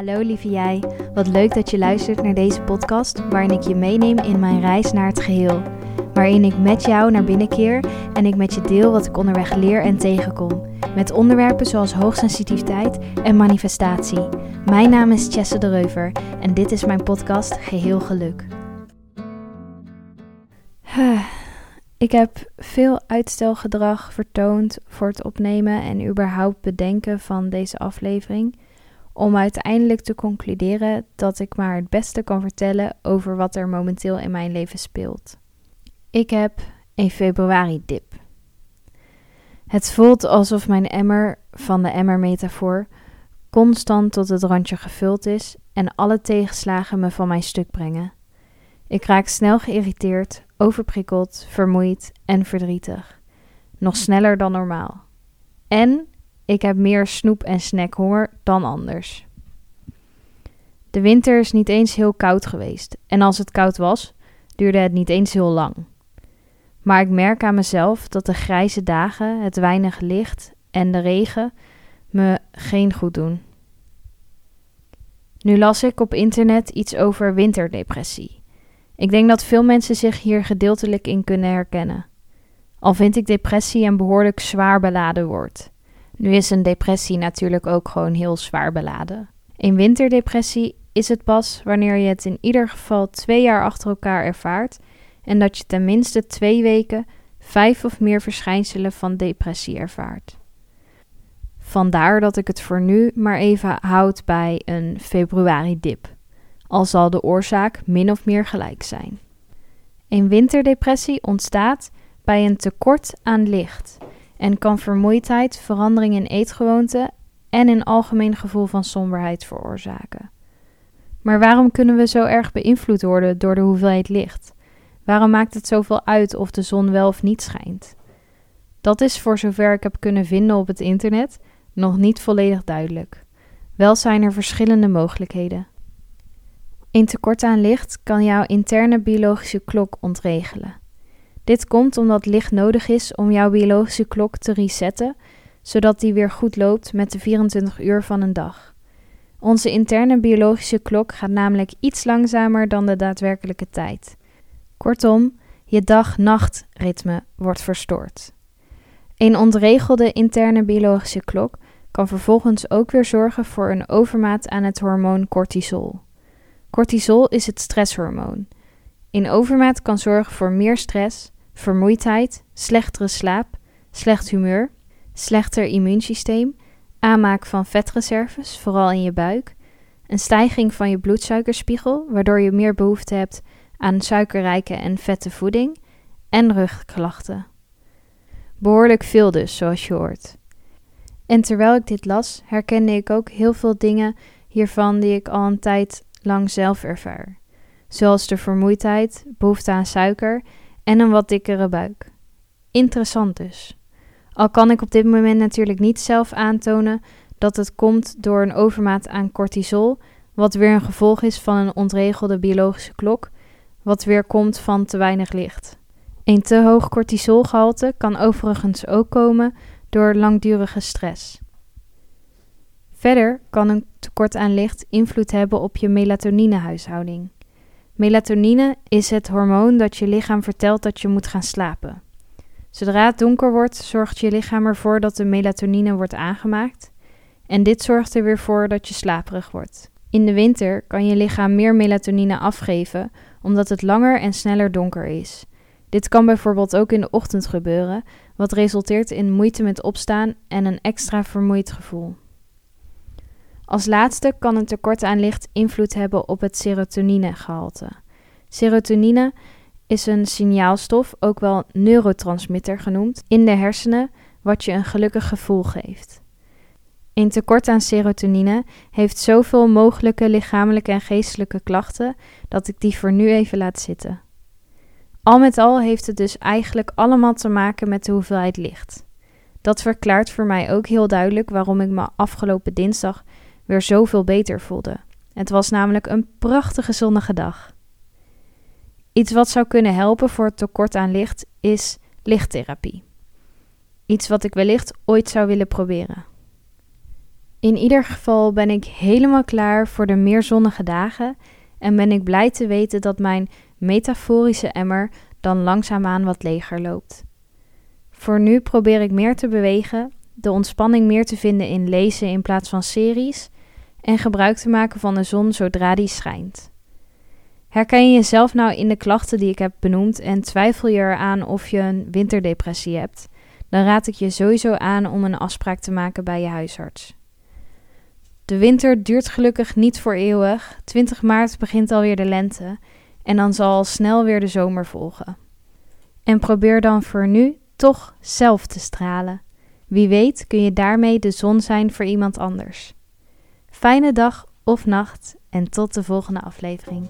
Hallo lieve jij, wat leuk dat je luistert naar deze podcast waarin ik je meeneem in mijn reis naar het geheel. Waarin ik met jou naar binnen keer en ik met je deel wat ik onderweg leer en tegenkom. Met onderwerpen zoals hoogsensitiviteit en manifestatie. Mijn naam is Chesse de Reuver en dit is mijn podcast Geheel Geluk. Ik heb veel uitstelgedrag vertoond voor het opnemen en überhaupt bedenken van deze aflevering om uiteindelijk te concluderen dat ik maar het beste kan vertellen over wat er momenteel in mijn leven speelt. Ik heb een februari-dip. Het voelt alsof mijn emmer van de emmer-metafoor constant tot het randje gevuld is en alle tegenslagen me van mijn stuk brengen. Ik raak snel geïrriteerd, overprikkeld, vermoeid en verdrietig. Nog sneller dan normaal. En ik heb meer snoep- en snackhonger dan anders. De winter is niet eens heel koud geweest. En als het koud was, duurde het niet eens heel lang. Maar ik merk aan mezelf dat de grijze dagen, het weinig licht en de regen me geen goed doen. Nu las ik op internet iets over winterdepressie. Ik denk dat veel mensen zich hier gedeeltelijk in kunnen herkennen. Al vind ik depressie een behoorlijk zwaar beladen woord. Nu is een depressie natuurlijk ook gewoon heel zwaar beladen. Een winterdepressie is het pas wanneer je het in ieder geval twee jaar achter elkaar ervaart en dat je tenminste twee weken vijf of meer verschijnselen van depressie ervaart. Vandaar dat ik het voor nu maar even houd bij een februari-dip, al zal de oorzaak min of meer gelijk zijn. Een winterdepressie ontstaat bij een tekort aan licht en kan vermoeidheid, verandering in eetgewoonten en een algemeen gevoel van somberheid veroorzaken. Maar waarom kunnen we zo erg beïnvloed worden door de hoeveelheid licht? Waarom maakt het zoveel uit of de zon wel of niet schijnt? Dat is voor zover ik heb kunnen vinden op het internet nog niet volledig duidelijk. Wel zijn er verschillende mogelijkheden. Een tekort aan licht kan jouw interne biologische klok ontregelen. Dit komt omdat licht nodig is om jouw biologische klok te resetten, zodat die weer goed loopt met de 24 uur van een dag. Onze interne biologische klok gaat namelijk iets langzamer dan de daadwerkelijke tijd. Kortom, je dag-nacht-ritme wordt verstoord. Een ontregelde interne biologische klok kan vervolgens ook weer zorgen voor een overmaat aan het hormoon cortisol. Cortisol is het stresshormoon. In overmaat kan zorgen voor meer stress, vermoeidheid, slechtere slaap, slecht humeur, slechter immuunsysteem, aanmaak van vetreserves, vooral in je buik, een stijging van je bloedsuikerspiegel, waardoor je meer behoefte hebt aan suikerrijke en vette voeding, en rugklachten. Behoorlijk veel dus, zoals je hoort. En terwijl ik dit las, herkende ik ook heel veel dingen hiervan die ik al een tijd lang zelf ervaar. Zoals de vermoeidheid, behoefte aan suiker en een wat dikkere buik. Interessant dus. Al kan ik op dit moment natuurlijk niet zelf aantonen dat het komt door een overmaat aan cortisol, wat weer een gevolg is van een ontregelde biologische klok, wat weer komt van te weinig licht. Een te hoog cortisolgehalte kan overigens ook komen door langdurige stress. Verder kan een tekort aan licht invloed hebben op je melatoninehuishouding. Melatonine is het hormoon dat je lichaam vertelt dat je moet gaan slapen. Zodra het donker wordt, zorgt je lichaam ervoor dat de melatonine wordt aangemaakt. En dit zorgt er weer voor dat je slaperig wordt. In de winter kan je lichaam meer melatonine afgeven omdat het langer en sneller donker is. Dit kan bijvoorbeeld ook in de ochtend gebeuren, wat resulteert in moeite met opstaan en een extra vermoeid gevoel. Als laatste kan een tekort aan licht invloed hebben op het serotoninegehalte. Serotonine is een signaalstof, ook wel neurotransmitter genoemd, in de hersenen, wat je een gelukkig gevoel geeft. Een tekort aan serotonine heeft zoveel mogelijke lichamelijke en geestelijke klachten dat ik die voor nu even laat zitten. Al met al heeft het dus eigenlijk allemaal te maken met de hoeveelheid licht. Dat verklaart voor mij ook heel duidelijk waarom ik me afgelopen dinsdag weer zoveel beter voelde. Het was namelijk een prachtige zonnige dag. Iets wat zou kunnen helpen voor het tekort aan licht is lichttherapie. Iets wat ik wellicht ooit zou willen proberen. In ieder geval ben ik helemaal klaar voor de meer zonnige dagen en ben ik blij te weten dat mijn metaforische emmer dan langzaamaan wat leger loopt. Voor nu probeer ik meer te bewegen, de ontspanning meer te vinden in lezen in plaats van series en gebruik te maken van de zon zodra die schijnt. Herken je jezelf nou in de klachten die ik heb benoemd en twijfel je eraan of je een winterdepressie hebt? Dan raad ik je sowieso aan om een afspraak te maken bij je huisarts. De winter duurt gelukkig niet voor eeuwig. 20 maart begint alweer de lente en dan zal snel weer de zomer volgen. En probeer dan voor nu toch zelf te stralen. Wie weet kun je daarmee de zon zijn voor iemand anders. Fijne dag of nacht en tot de volgende aflevering.